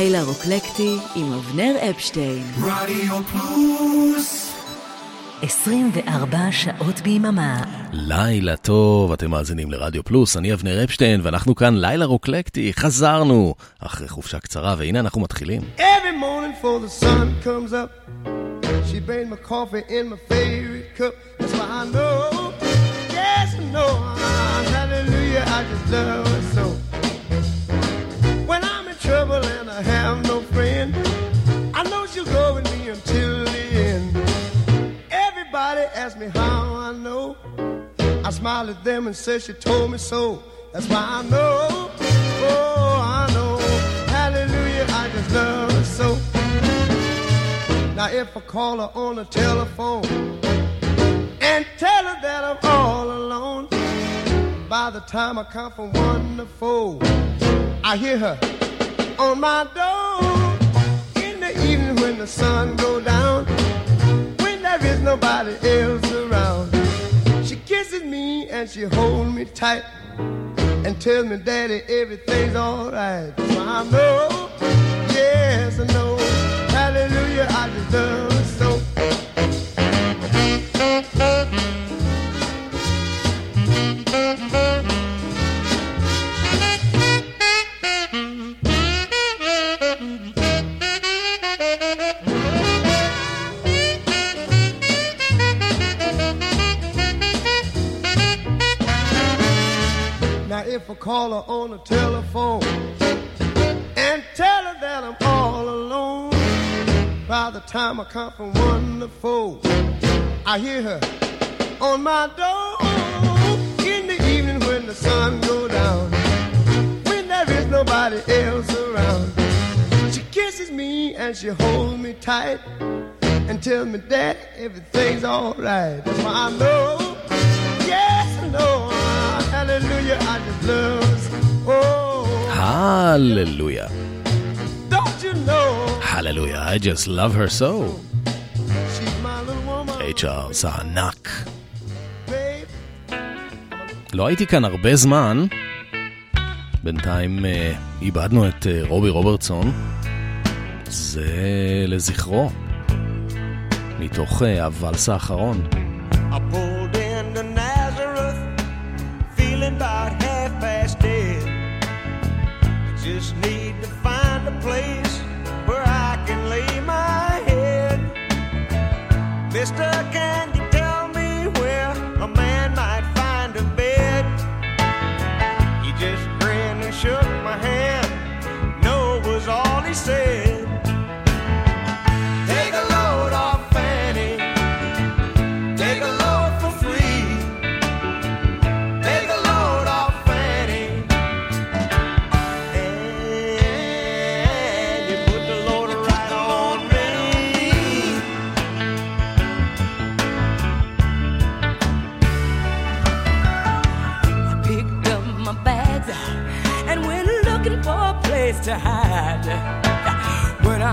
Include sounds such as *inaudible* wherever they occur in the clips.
לילה רוקלקטי עם אבנר אפשטיין. רדיו פלוס 24 שעות ביממה. לילה טוב, אתם מאזינים לרדיו פלוס, אני אבנר אפשטיין, ואנחנו כאן לילה רוקלקטי, חזרנו אחרי חופשה קצרה, והנה אנחנו מתחילים. Every morning before the sun comes up, she brings my coffee in my favorite cup. That's why I know, yes I know, hallelujah, I just love her so. And I have no friend, I know she'll go with me until the end. Everybody asks me how I know. I smile at them and say she told me so. That's why I know, oh I know, hallelujah, I just love her so. Now if I call her on the telephone and tell her that I'm all alone, by the time I count from one to four, I hear her on my door in the evening when the sun go down, when there is nobody else around. She kisses me and she holds me tight and tells me, Daddy, everything's alright. So I know, yes, I know, hallelujah, I just love her so. Now if I call her on the telephone and tell her that I'm all alone, by the time I come from one to four, I hear her on my door in the evening when the sun goes down, when there is nobody else around. She kisses me and she holds me tight and tells me that everything's alright. That's why I know, yes I know, hallelujah. Oh, הללויה. don't you know, הללויה, I just love her so. she's my little woman, HR עושה ענק. babe. לא הייתי כאן הרבה זמן, בינתיים אה, איבדנו את אה, רובי רוברטסון. זה לזכרו, מתוך אה, הוואלס האחרון. I Mister, can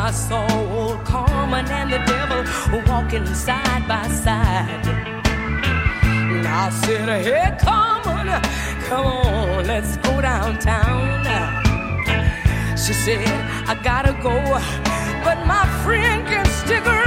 I saw Carmen and the devil walking side by side. And I said, Hey, Carmen, come on, let's go downtown. She said, I gotta go, but my friend can stick around.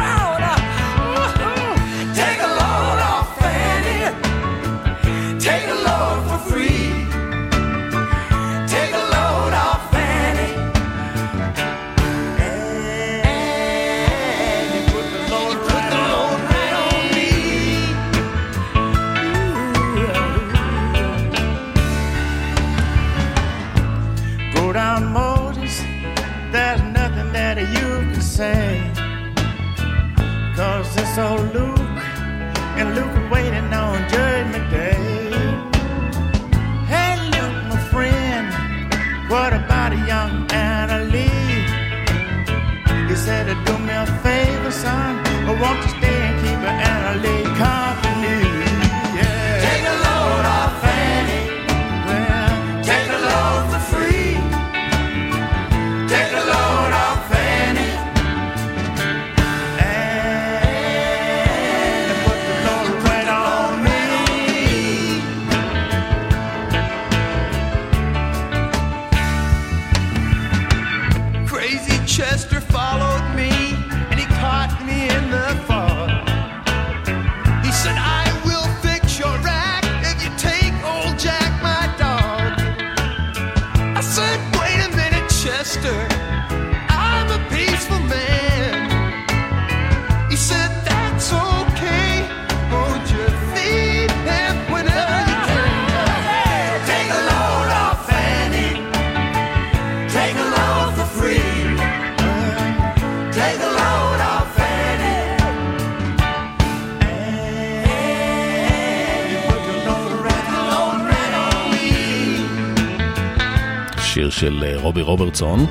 רובי רוברטסון,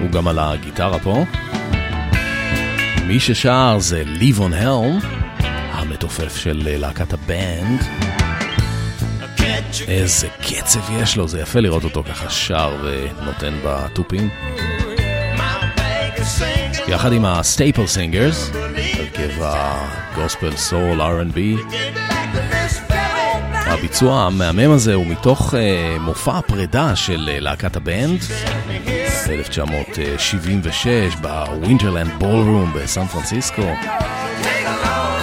הוא גם על הגיטרה פה. מי ששר זה ליבון הלם, המתופף של אה, להקת הבנד. איזה קצב יש לו, זה יפה לראות אותו ככה שר ונותן בתופים. יחד עם הסטייפל סינגרס, הרכב הגוספל סול R&B. הביצוע המהמם הזה הוא מתוך uh, מופע הפרידה של uh, להקת הבנד, 1976 בווינטרלנד בולרום בסן פרנסיסקו.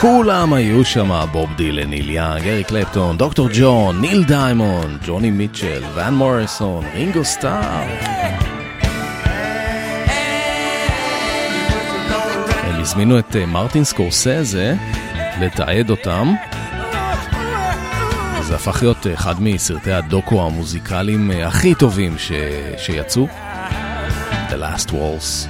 כולם היו שם, בוב דילן, ניל יאנג, אריק קלפטון, דוקטור ג'ון, ניל דיימונד, ג'וני מיטשל, ואן מוריסון, רינגו סטאר. הם הזמינו את אה, מרטין סקורסזה לתעד אותם. זה הפך להיות אחד מסרטי הדוקו המוזיקליים אה, הכי טובים ש... שיצאו. The Last Waltz.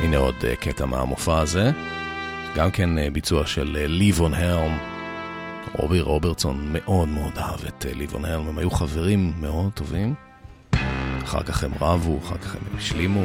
הנה עוד אה, קטע מהמופע הזה. גם כן אה, ביצוע של אה, ליבון הלם. רובי רוברטסון מאוד מאוד אהב את ליבון הלם, הם היו חברים מאוד טובים. אחר כך הם רבו, אחר כך הם השלימו.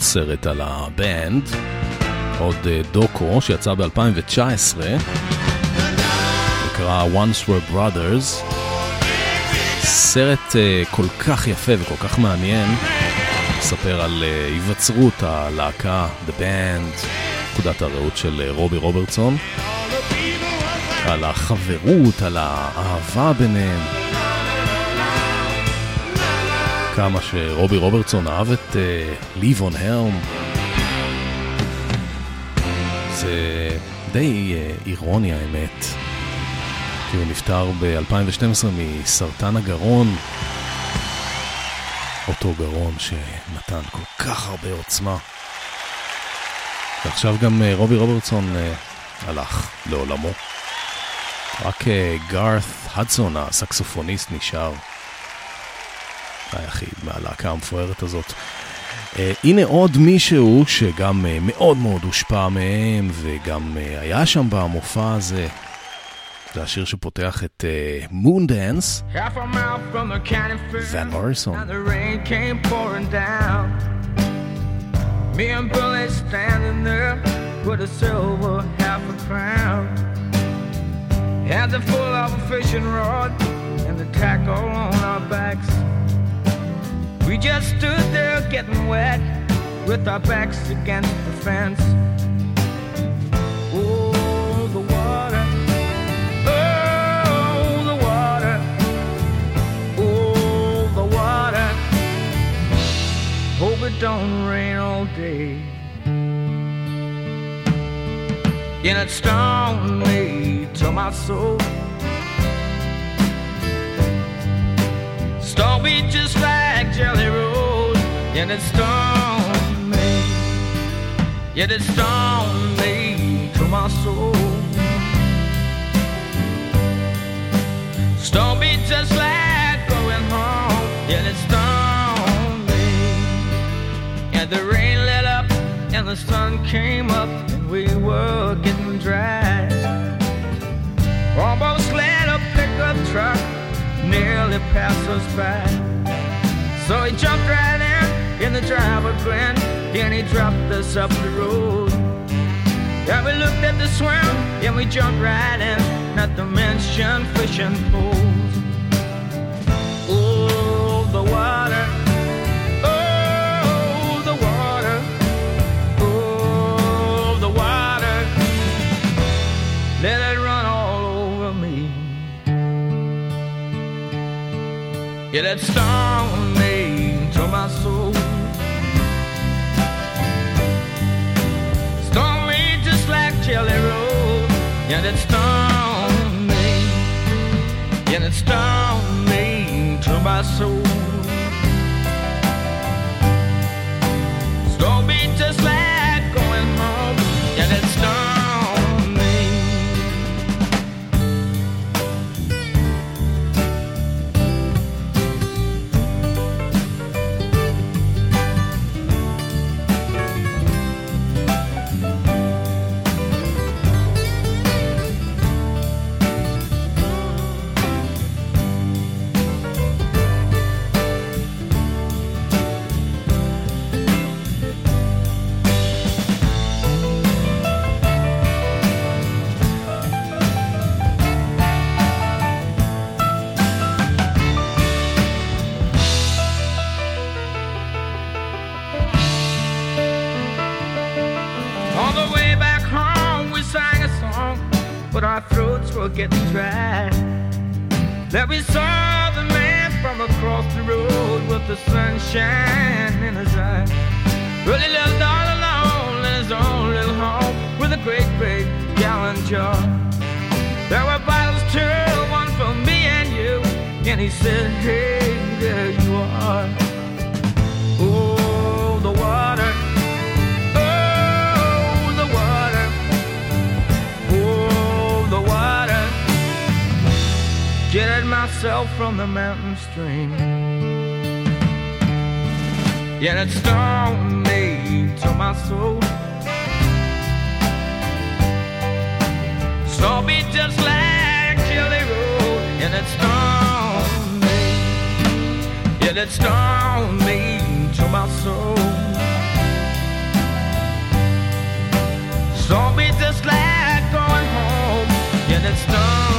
עוד סרט על הבנד, עוד אה, דוקו שיצא ב-2019, נקרא Once Were Brothers. סרט אה, כל כך יפה וכל כך מעניין, מספר על אה, היווצרות הלהקה, The Band, נקודת הראות של רובי רוברטסון, על החברות, על האהבה ביניהם. כמה שרובי רוברטסון אהב את אה, ליבון הרם. זה די אה, אירוני האמת. כי הוא נפטר ב-2012 מסרטן הגרון. אותו גרון שנתן כל כך הרבה עוצמה. ועכשיו גם אה, רובי רוברטסון הלך לעולמו. רק גארת הדסון, הסקסופוניסט, נשאר. היחיד מהלהקה המפוארת הזאת. Uh, הנה עוד מישהו שגם uh, מאוד מאוד הושפע מהם וגם uh, היה שם במופע הזה. זה השיר שפותח את uh, fair. ון מוריסון. Me and Billy standing there with a silver half a crown. Hands are full of a fishing rod and the tackle on our backs. We just stood there getting wet with our backs against the fence. Oh, the water. Oh, the water. Oh, the water. Hope it don't rain all day. And it stung me to my soul. And it stung me. Yet it stung me to my soul. Stung me just like going home. Yet it stung me. And the rain let up and the sun came up and we were getting dry. Almost let a pickup truck nearly pass us by. So he jumped right in, and the driver grinned, and he dropped us up the road. Yeah, we looked at the swim, and we jumped right in, not to mention fishing poles. Oh, the water. Oh, the water. Oh, the water. Let it run all over me. Yeah, that stung me to my soul. Jelly Roll. Yeah, that stung me. Yeah, that stung me to my soul. Stung me just like we saw the man from across the road with the sunshine in his eyes. Really lived all alone in his own little home with a great big gallon jar. There were bottles too, one for me and you. And he said, Hey, myself from the mountain stream. Yeah, it stung me to my soul. Saw me just like Jelly Roll, and it stung me. Yeah, it stung me to my soul. Saw me just like going home, and it stung.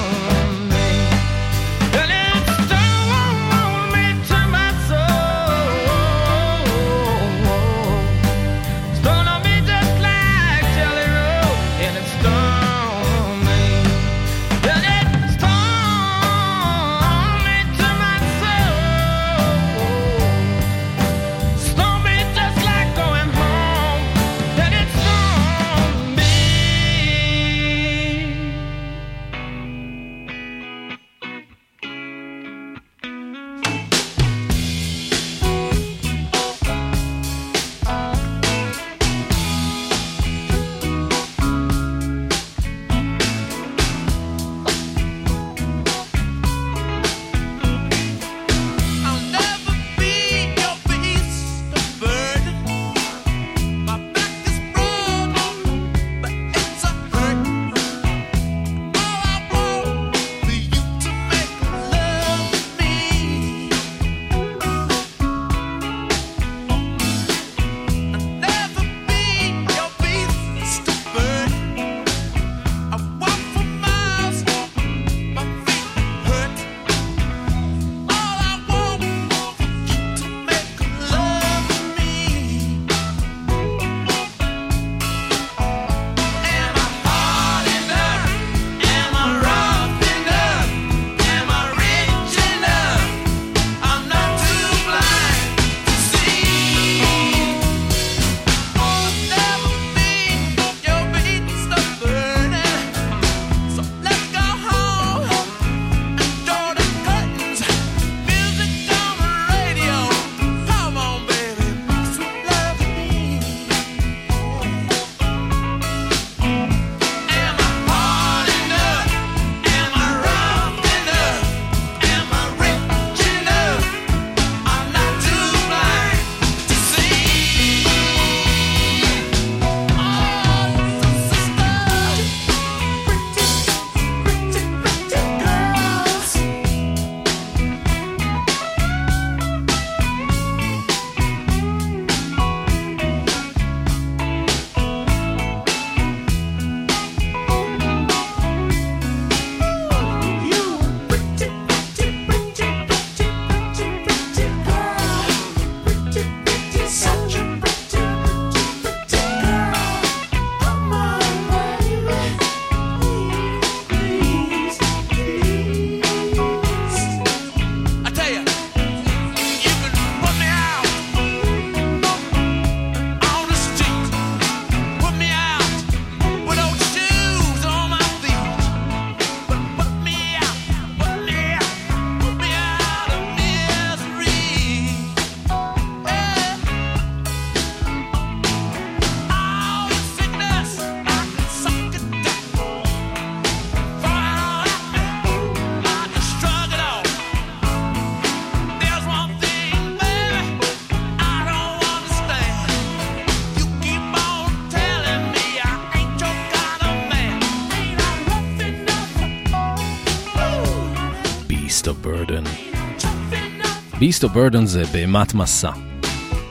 Beast of Burden זה בהמת מסע.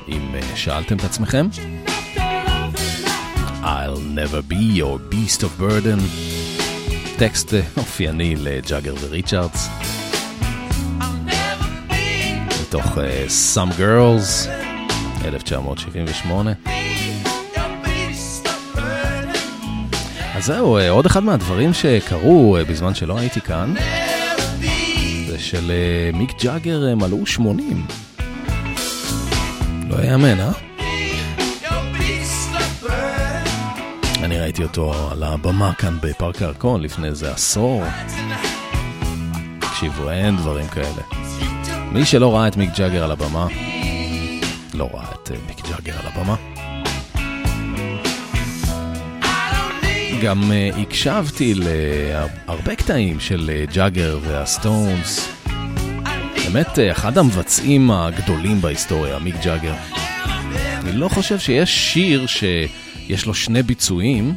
אם אה, שאלתם את עצמכם, I'll never be your beast of burden. טקסט אה, אופייני לג'אגר וריצ'רדס. מתוך uh, Some Girls, 1978. אז זהו, עוד אחד מהדברים שקרו בזמן שלא הייתי כאן, של uh, מיק ג'אגר uh, מלאו 80. לא יאמן, אה? אני ראיתי אותו על הבמה כאן בפארק הירקון לפני איזה עשור. תקשיבו, אין דברים כאלה. מי שלא ראה את מיק ג'אגר על הבמה, לא ראה את uh, מיק ג'אגר על הבמה. גם הקשבתי להרבה קטעים של ג'אגר והסטונס. באמת, uh, אחד המבצעים הגדולים בהיסטוריה, מיק ג'אגר. אני לא חושב שיש שיר שיש לו שני ביצועים,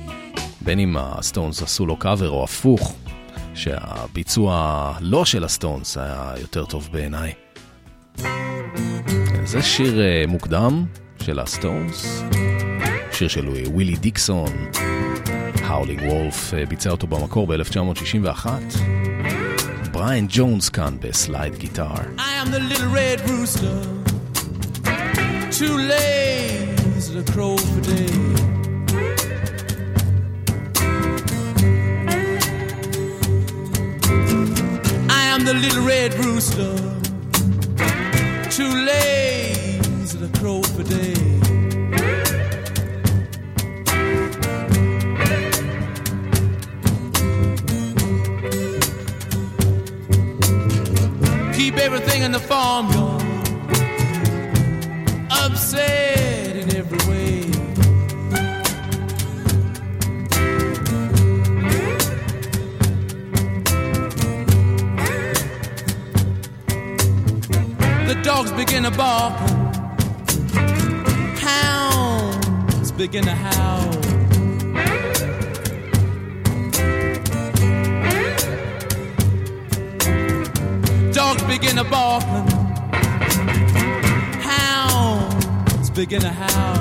בין אם הסטונס עשו לו קאבר או הפוך, שהביצוע לא של הסטונס היה יותר טוב בעיניי. זה שיר uh, מוקדם של הסטונס, שיר של ווילי דיקסון, האולינג וולף ביצע אותו במקור ב-1961. בריאן ג'ונס כאן בסלייד גיטר. I am the little red rooster, too lazy to crow for day. I am the little red rooster, too lazy to crow for day. Keep everything in the farmyard upset in every way. The dogs begin to bark, hounds begin to howl. Dogs begin to bark, hounds begin to howl.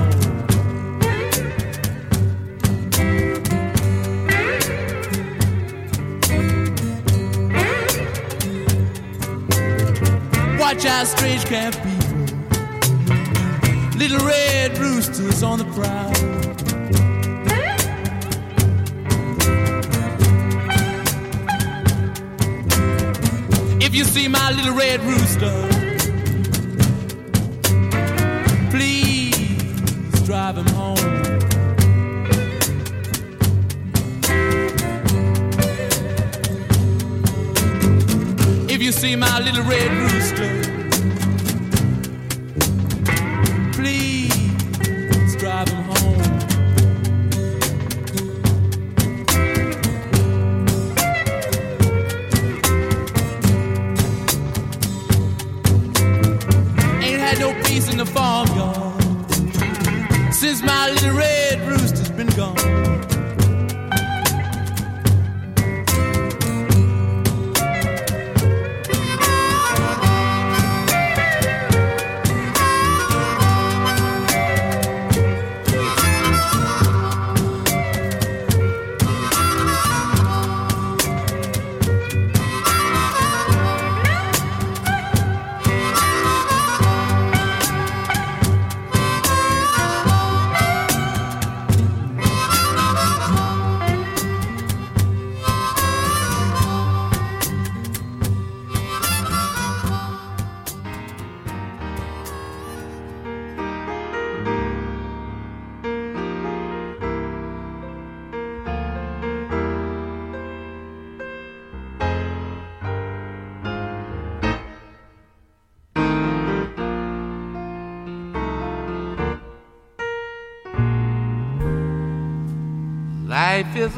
Watch out, strange camp people. Little red roosters on the prowl. If you see my little red rooster, please drive him home. If you see my little red rooster,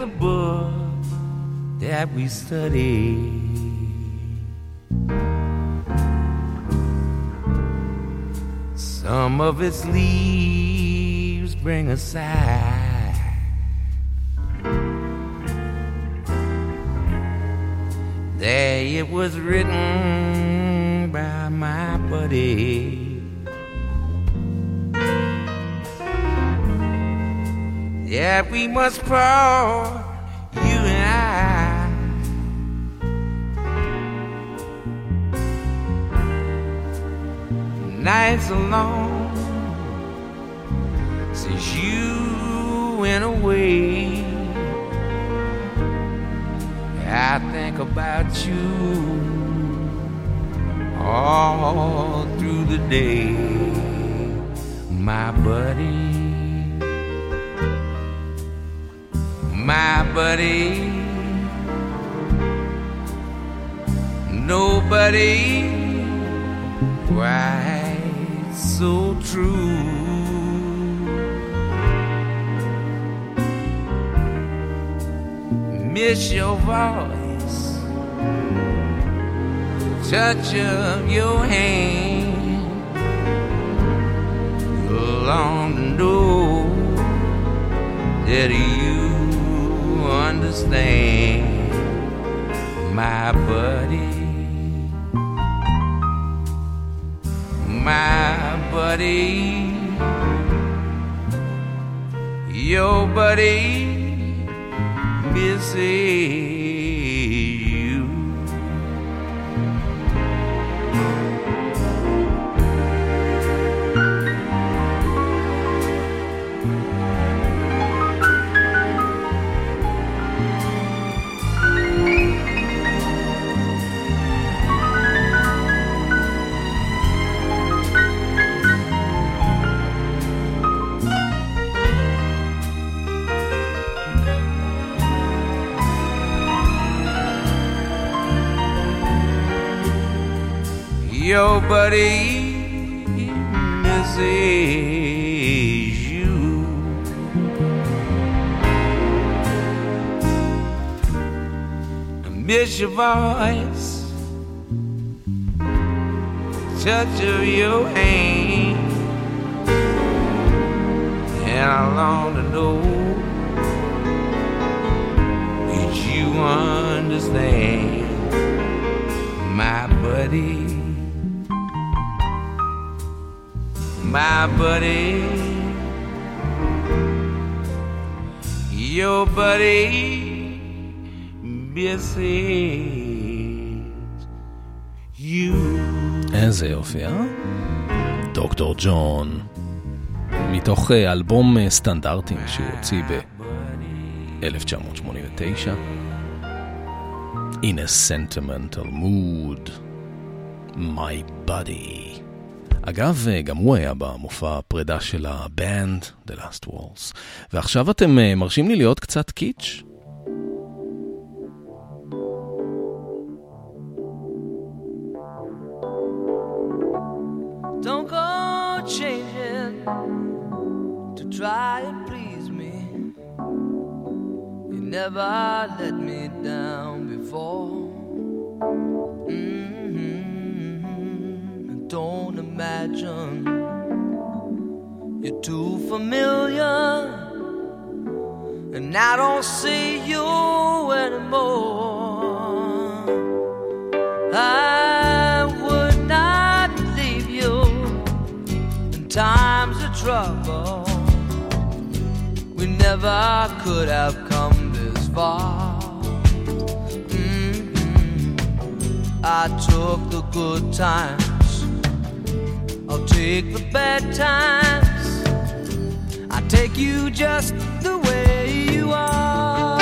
A book that we study. Some of its leaves bring us sigh. There it was written by my buddy. Yeah, we must part, you and I. Nights alone since you went away. I think about you all through the day, my buddy. My buddy. Nobody quite so true. Miss your voice, touch of your hand. Long to know that you understand, my buddy, my buddy, your buddy misses Your buddy misses you. I miss your voice, touch of your hand, and I long to know that you understand, my buddy. My buddy. Your buddy misses you. איזה יופי, אה? דוקטור ג'ון, מתוך אה, אלבום אה, סטנדרטים שהוא הוציא ב-1989. In a sentimental mood, my buddy. אגב, אה, גם הוא היה במופע הפרידה של הבנד, The Last Walls. ועכשיו אתם אה, מרשים לי להיות קצת קיץ'? Don't go changing to try and please me. You never let me down before. Mm-hmm. Don't imagine you're too familiar, and I don't see you anymore. I would not leave you in times of trouble. We never could have come this far. Mhm. I took the good times, I'll take the bad times. I take you just the way you are.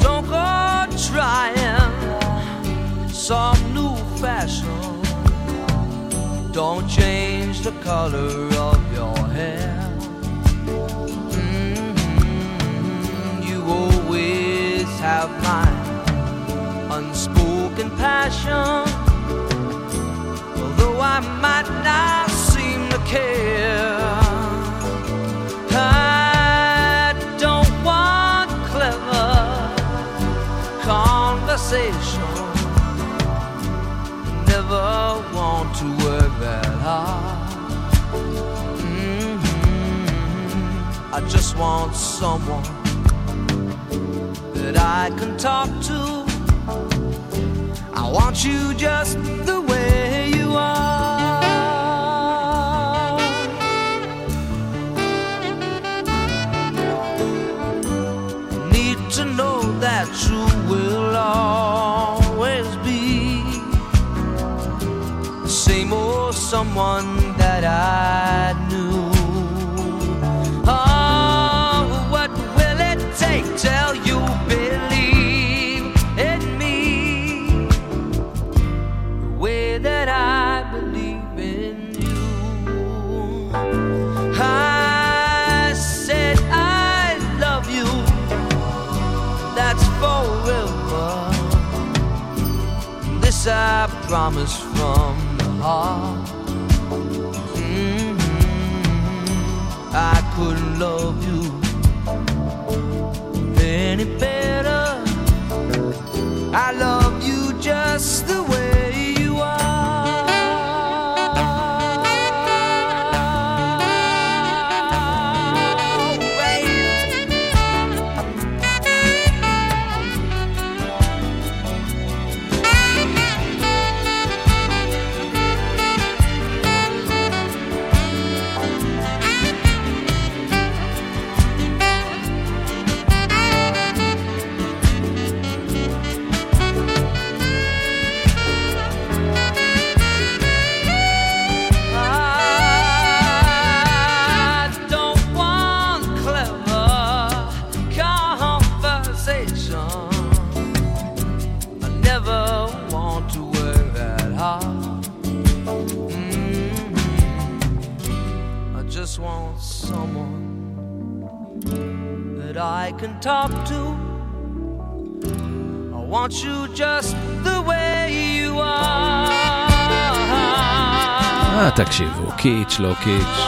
Don't go trying some new fashion. Don't change the color of your hair. Mhm, You always have my unspoken passion. Although I might not seem to care. I don't want clever conversation. Never want to work that hard. Mhm. I just want someone that I can talk to. Want you just the way you are. Need to know that you will always be the same old someone that I I promise from the heart. Mhm. I couldn't love you any better. תקשיבו, קיץ', לא קיץ'.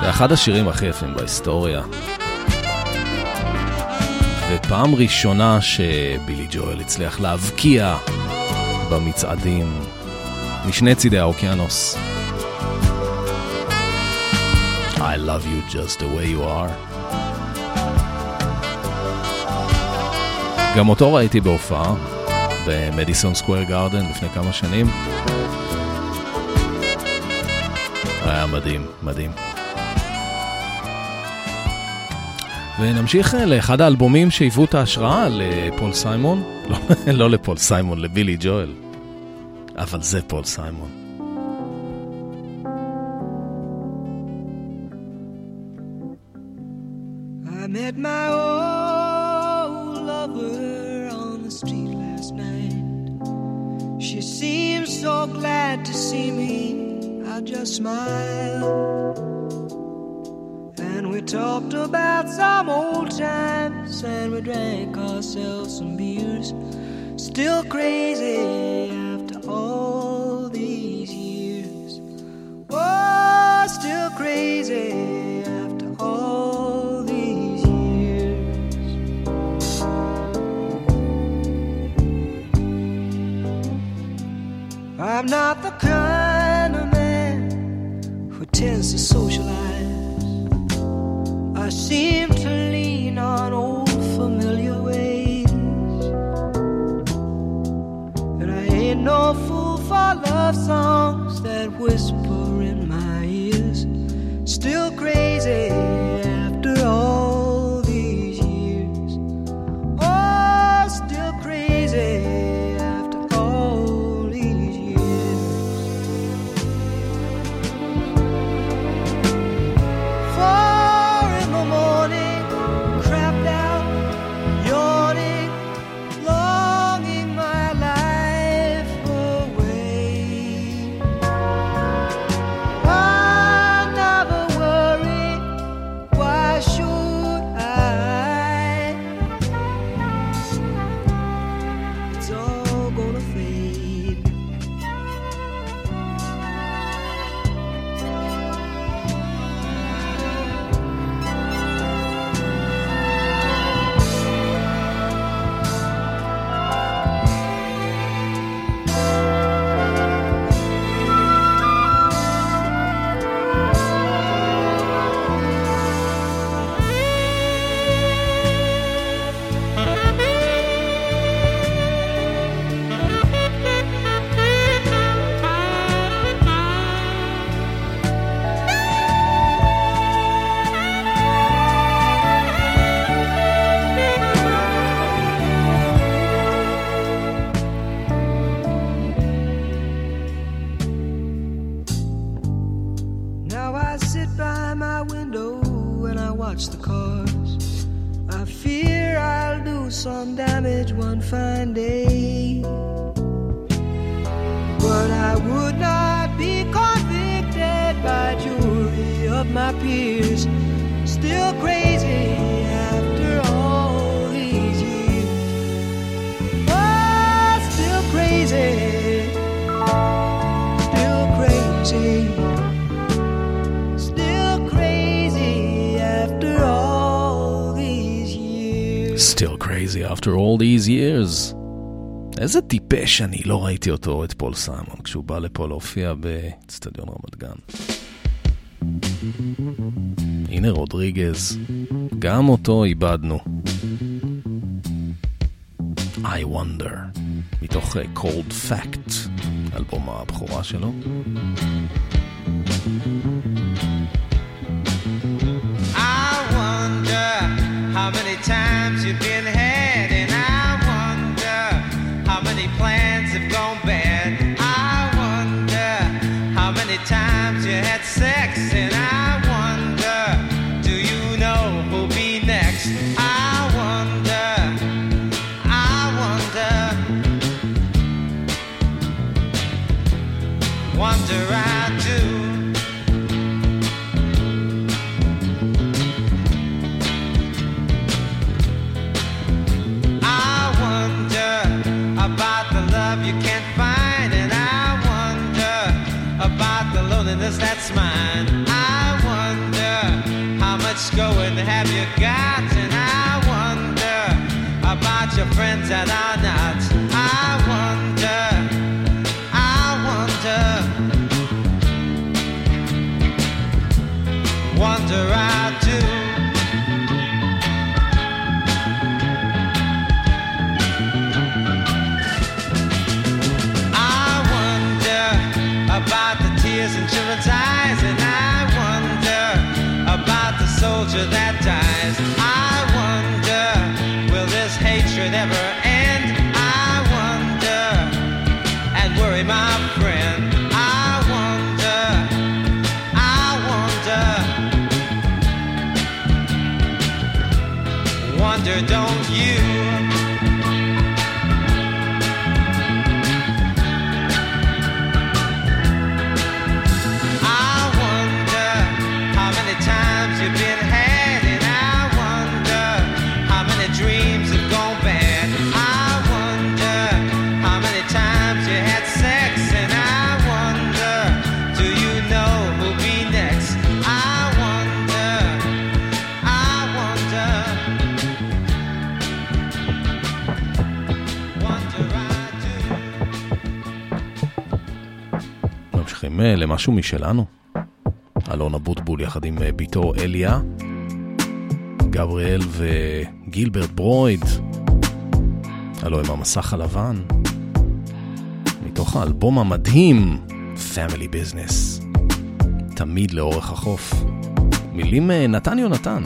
זה אחד השירים הכי יפים בהיסטוריה. ופעם ראשונה שבילי ג'ואל הצליח להבקיע במצעדים משני צידי האוקיינוס. I love you just the way you are. גם אותו ראיתי בהופעה במדיסון סקוויר גארדן לפני כמה שנים. מדהים, מדהים. ונמשיך אה, לאחד האלבומים שהיוו את ההשראה לפול סיימון. *laughs* לא, לא לפול סיימון, לבילי ג'ואל. אבל זה פול סיימון. Met my old lover on the street last night. She seemed so glad to see me. Just smiled. And we talked about some old times and we drank ourselves some beers. Still crazy after all these years. Oh, still crazy after all these years. I'm not the kind tends to socialize. I seem to lean on old familiar ways. And I ain't no fool for love songs that whisper in my ears. Still crazy איזה טיפש אני, לא ראיתי אותו, את פול סיימון, כשהוא בא לפה להופיע באצטדיון רמת גן. הנה רודריגז, גם אותו איבדנו. I Wonder, מתוך אה, Cold Fact, אלבום הבכורה שלו. I wonder how many times you've been that's mine. I wonder how much going have you got, and I wonder about your friends that are not. to that נכנסים למשהו משלנו. אלון אבוטבול יחד עם אה, ביתו אליה, גבריאל וגילברט ברויד, הלוא הם המסך הלבן, מתוך האלבום המדהים, Family Business, תמיד לאורך החוף. מילים אה, נתן יונתן.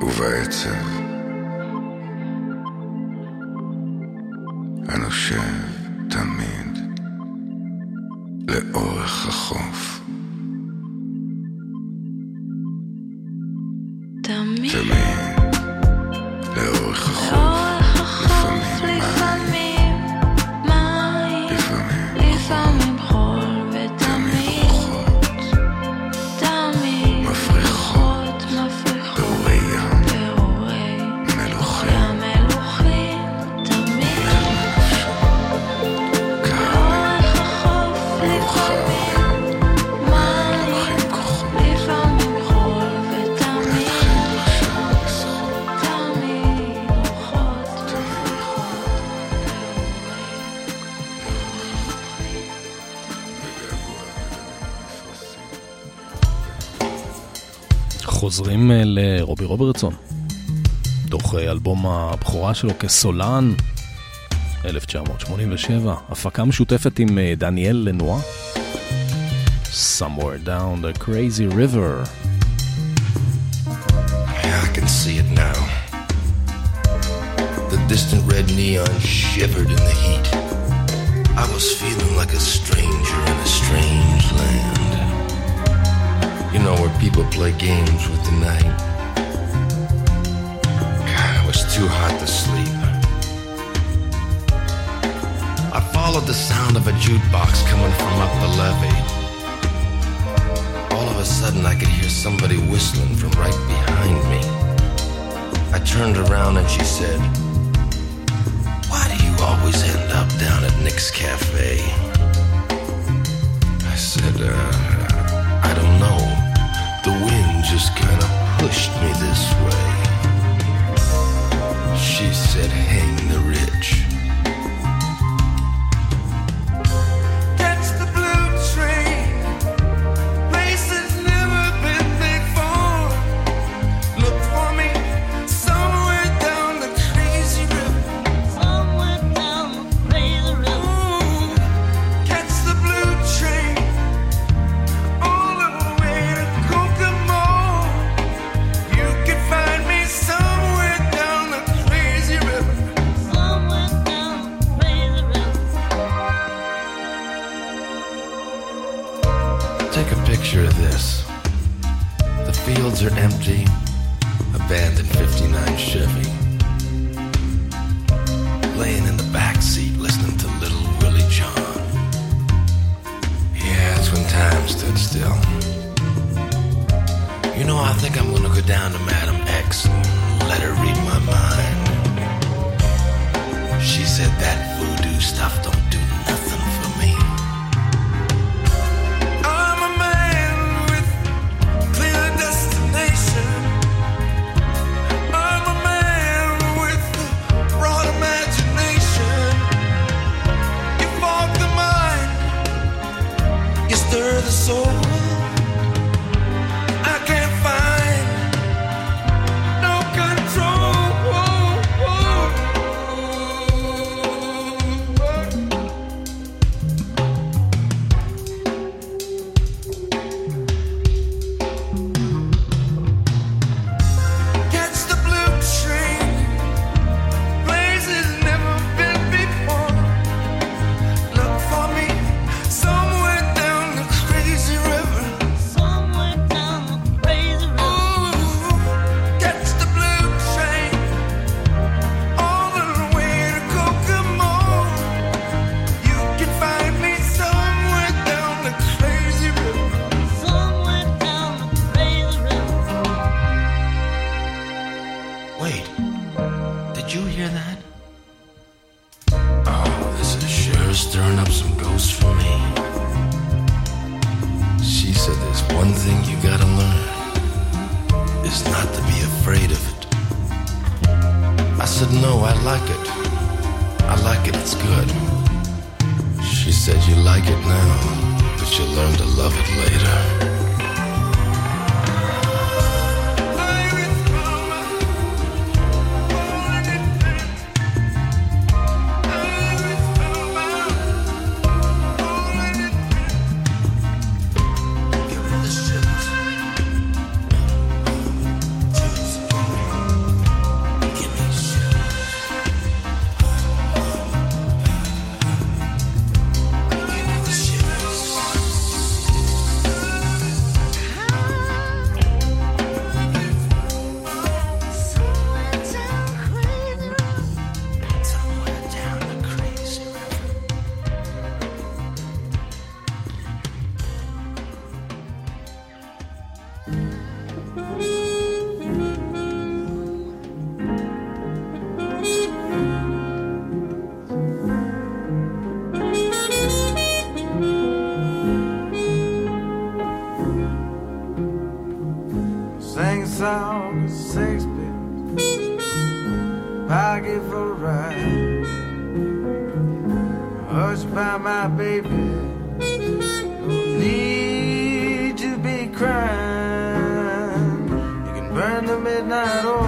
ובעצב הנושב תמיד לאורך החוף. מקשיבים לרובי רוברטסון, תוך אלבום הבכורה שלו כסולן, 1987, הפקה משותפת עם דניאל לנועה, Somewhere Down the Crazy River. I can see it now. The distant red neon shivered in the heat. I was feeling like a stranger in a strange land. You know, where people play games with the night. God, it was too hot to sleep. I followed the sound of a jukebox coming from up the levee. All of a sudden, I could hear somebody whistling from right behind me. I turned around and she said, Why do you always end up down at Nick's Cafe? I said, uh, I don't know. The wind just kind of pushed me this way.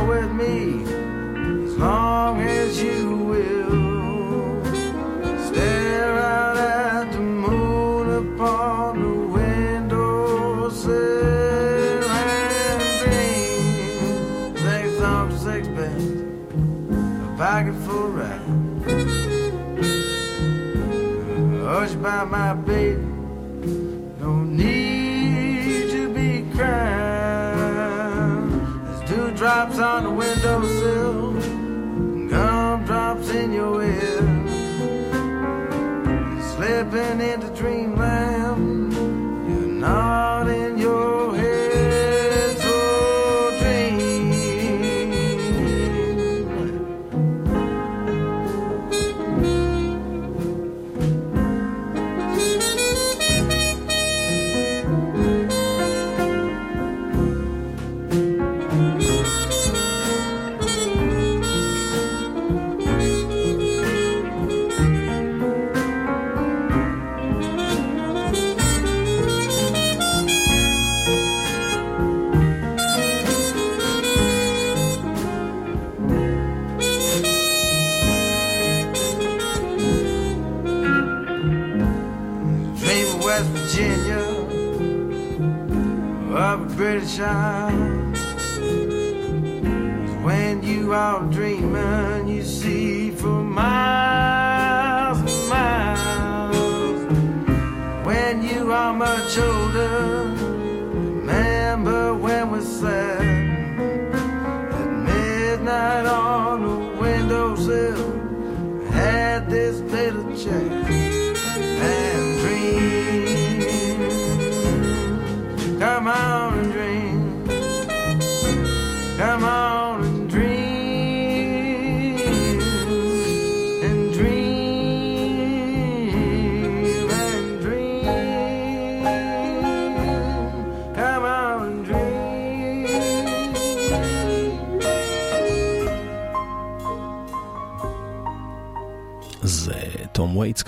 with me. on the window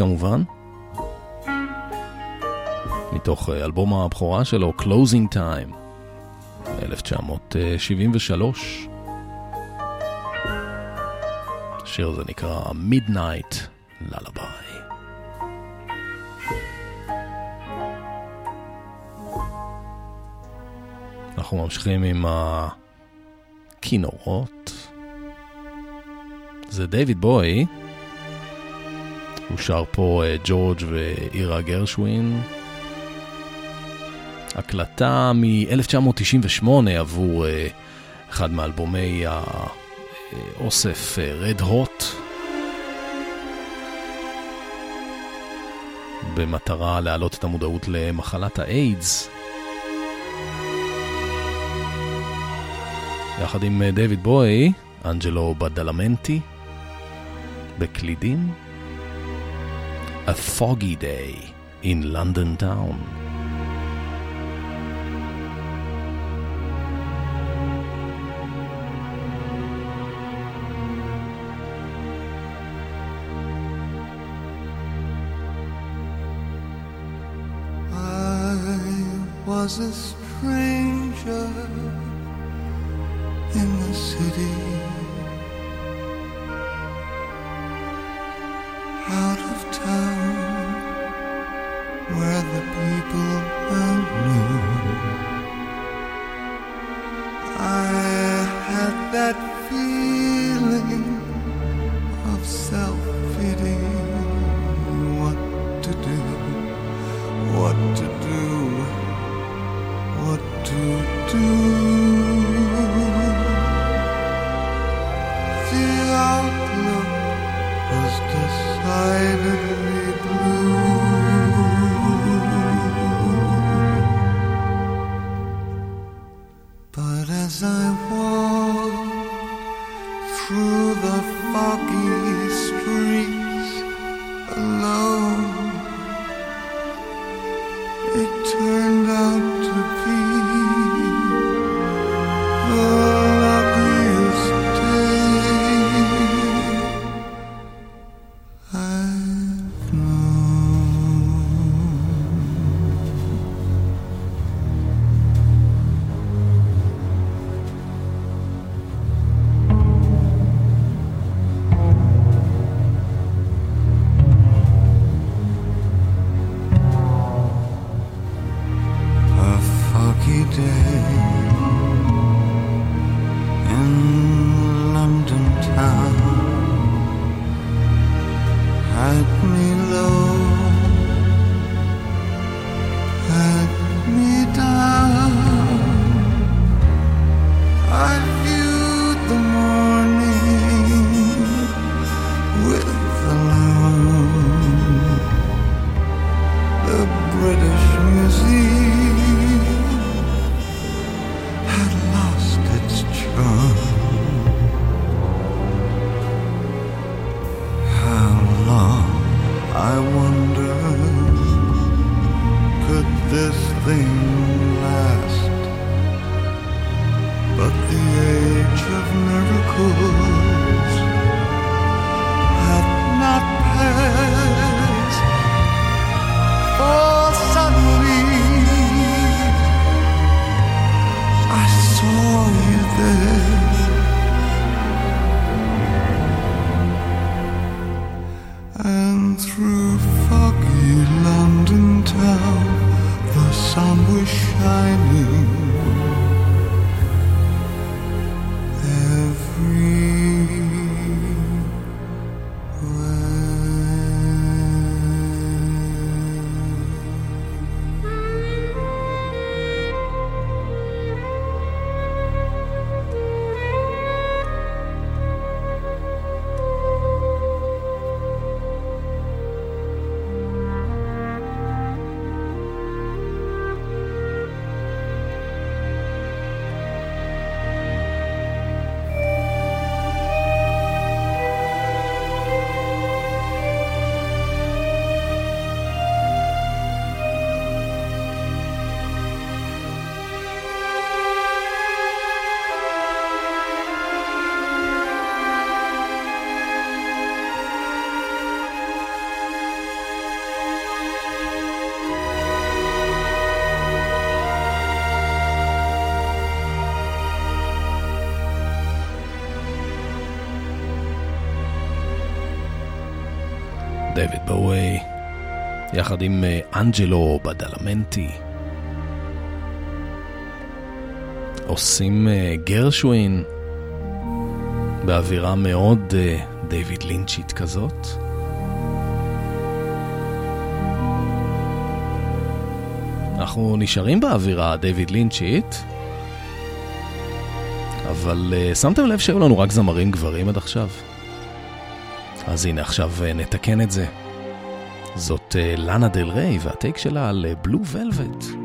כמובן. מתוך אה, אלבום הבכורה שלו, Closing Time, 1973. השיר הזה נקרא Midnight Lullaby. אנחנו ממשיכים עם הכינורות. זה דייוויד בוי. הוא שר פה אה, ג'ורג' ואירה גרשווין. הקלטה מ-1998 עבור אה, אחד מאלבומי האוסף אה, Red Hot. במטרה להעלות את המודעות למחלת האיידס. יחד עם דויד בוי, אנג'לו בדלמנטי, בקלידים. A foggy day in London town. was a feel people יחד עם אה, אנג'לו בדלמנטי. עושים אה, גרשווין באווירה מאוד אה, דיוויד לינצ'ית כזאת. אנחנו נשארים באווירה דיוויד לינצ'ית, אבל שמתם לב שהיו לנו רק זמרים גברים עד עכשיו? אז הנה עכשיו נתקן את זה. זאת לאנה דל ריי והטייק שלה על אה, בלו ולווט.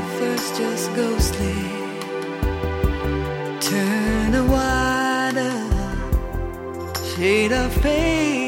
at first just ghostly. Turn a wider uh, shade of pain.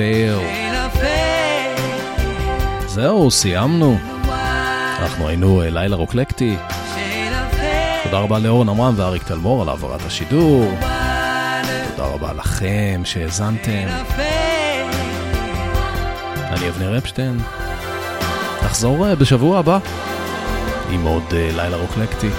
fail. זהו, סיימנו. אנחנו היינו אה, לילה רוקלקטי. תודה רבה לאורן עמרם ואריק תלמור על העברת השידור. תודה רבה לכם שהאזנתם. אני אבנר אפשטיין. נחזור אה, בשבוע הבא עם עוד אה, לילה רוקלקטי.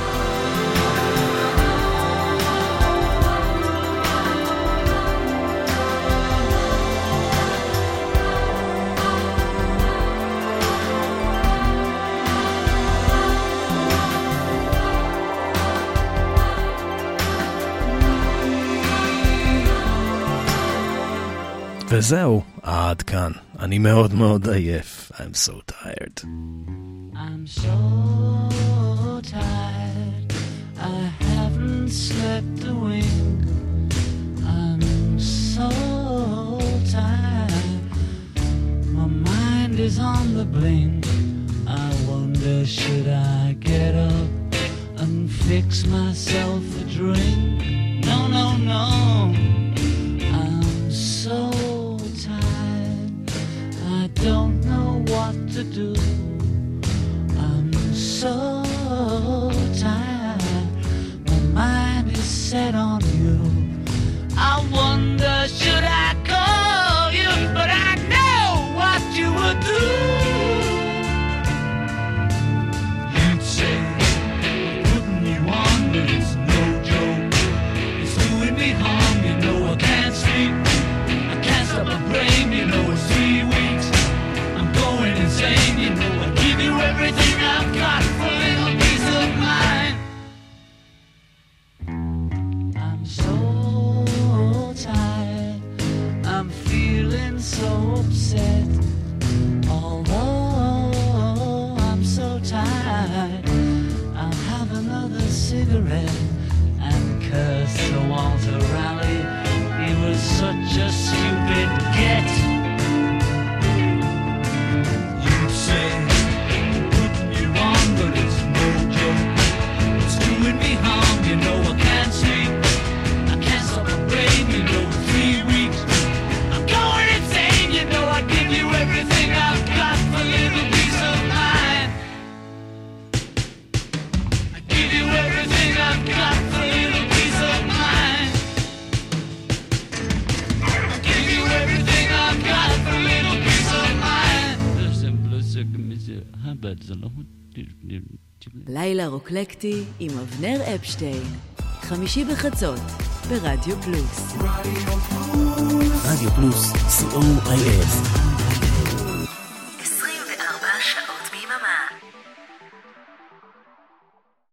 זהו, עד כאן. אני מאוד מאוד עייף. I'm so tired. I'm so tired. I haven't slept a wink. I'm so tired. My mind is on the blink. I wonder should I get up and fix myself a drink? No, no, no. רוקלקטי עם אבנר אפשטיין. חמישי בחצות, ברדיו פלוס. רדיו פלוס, co.il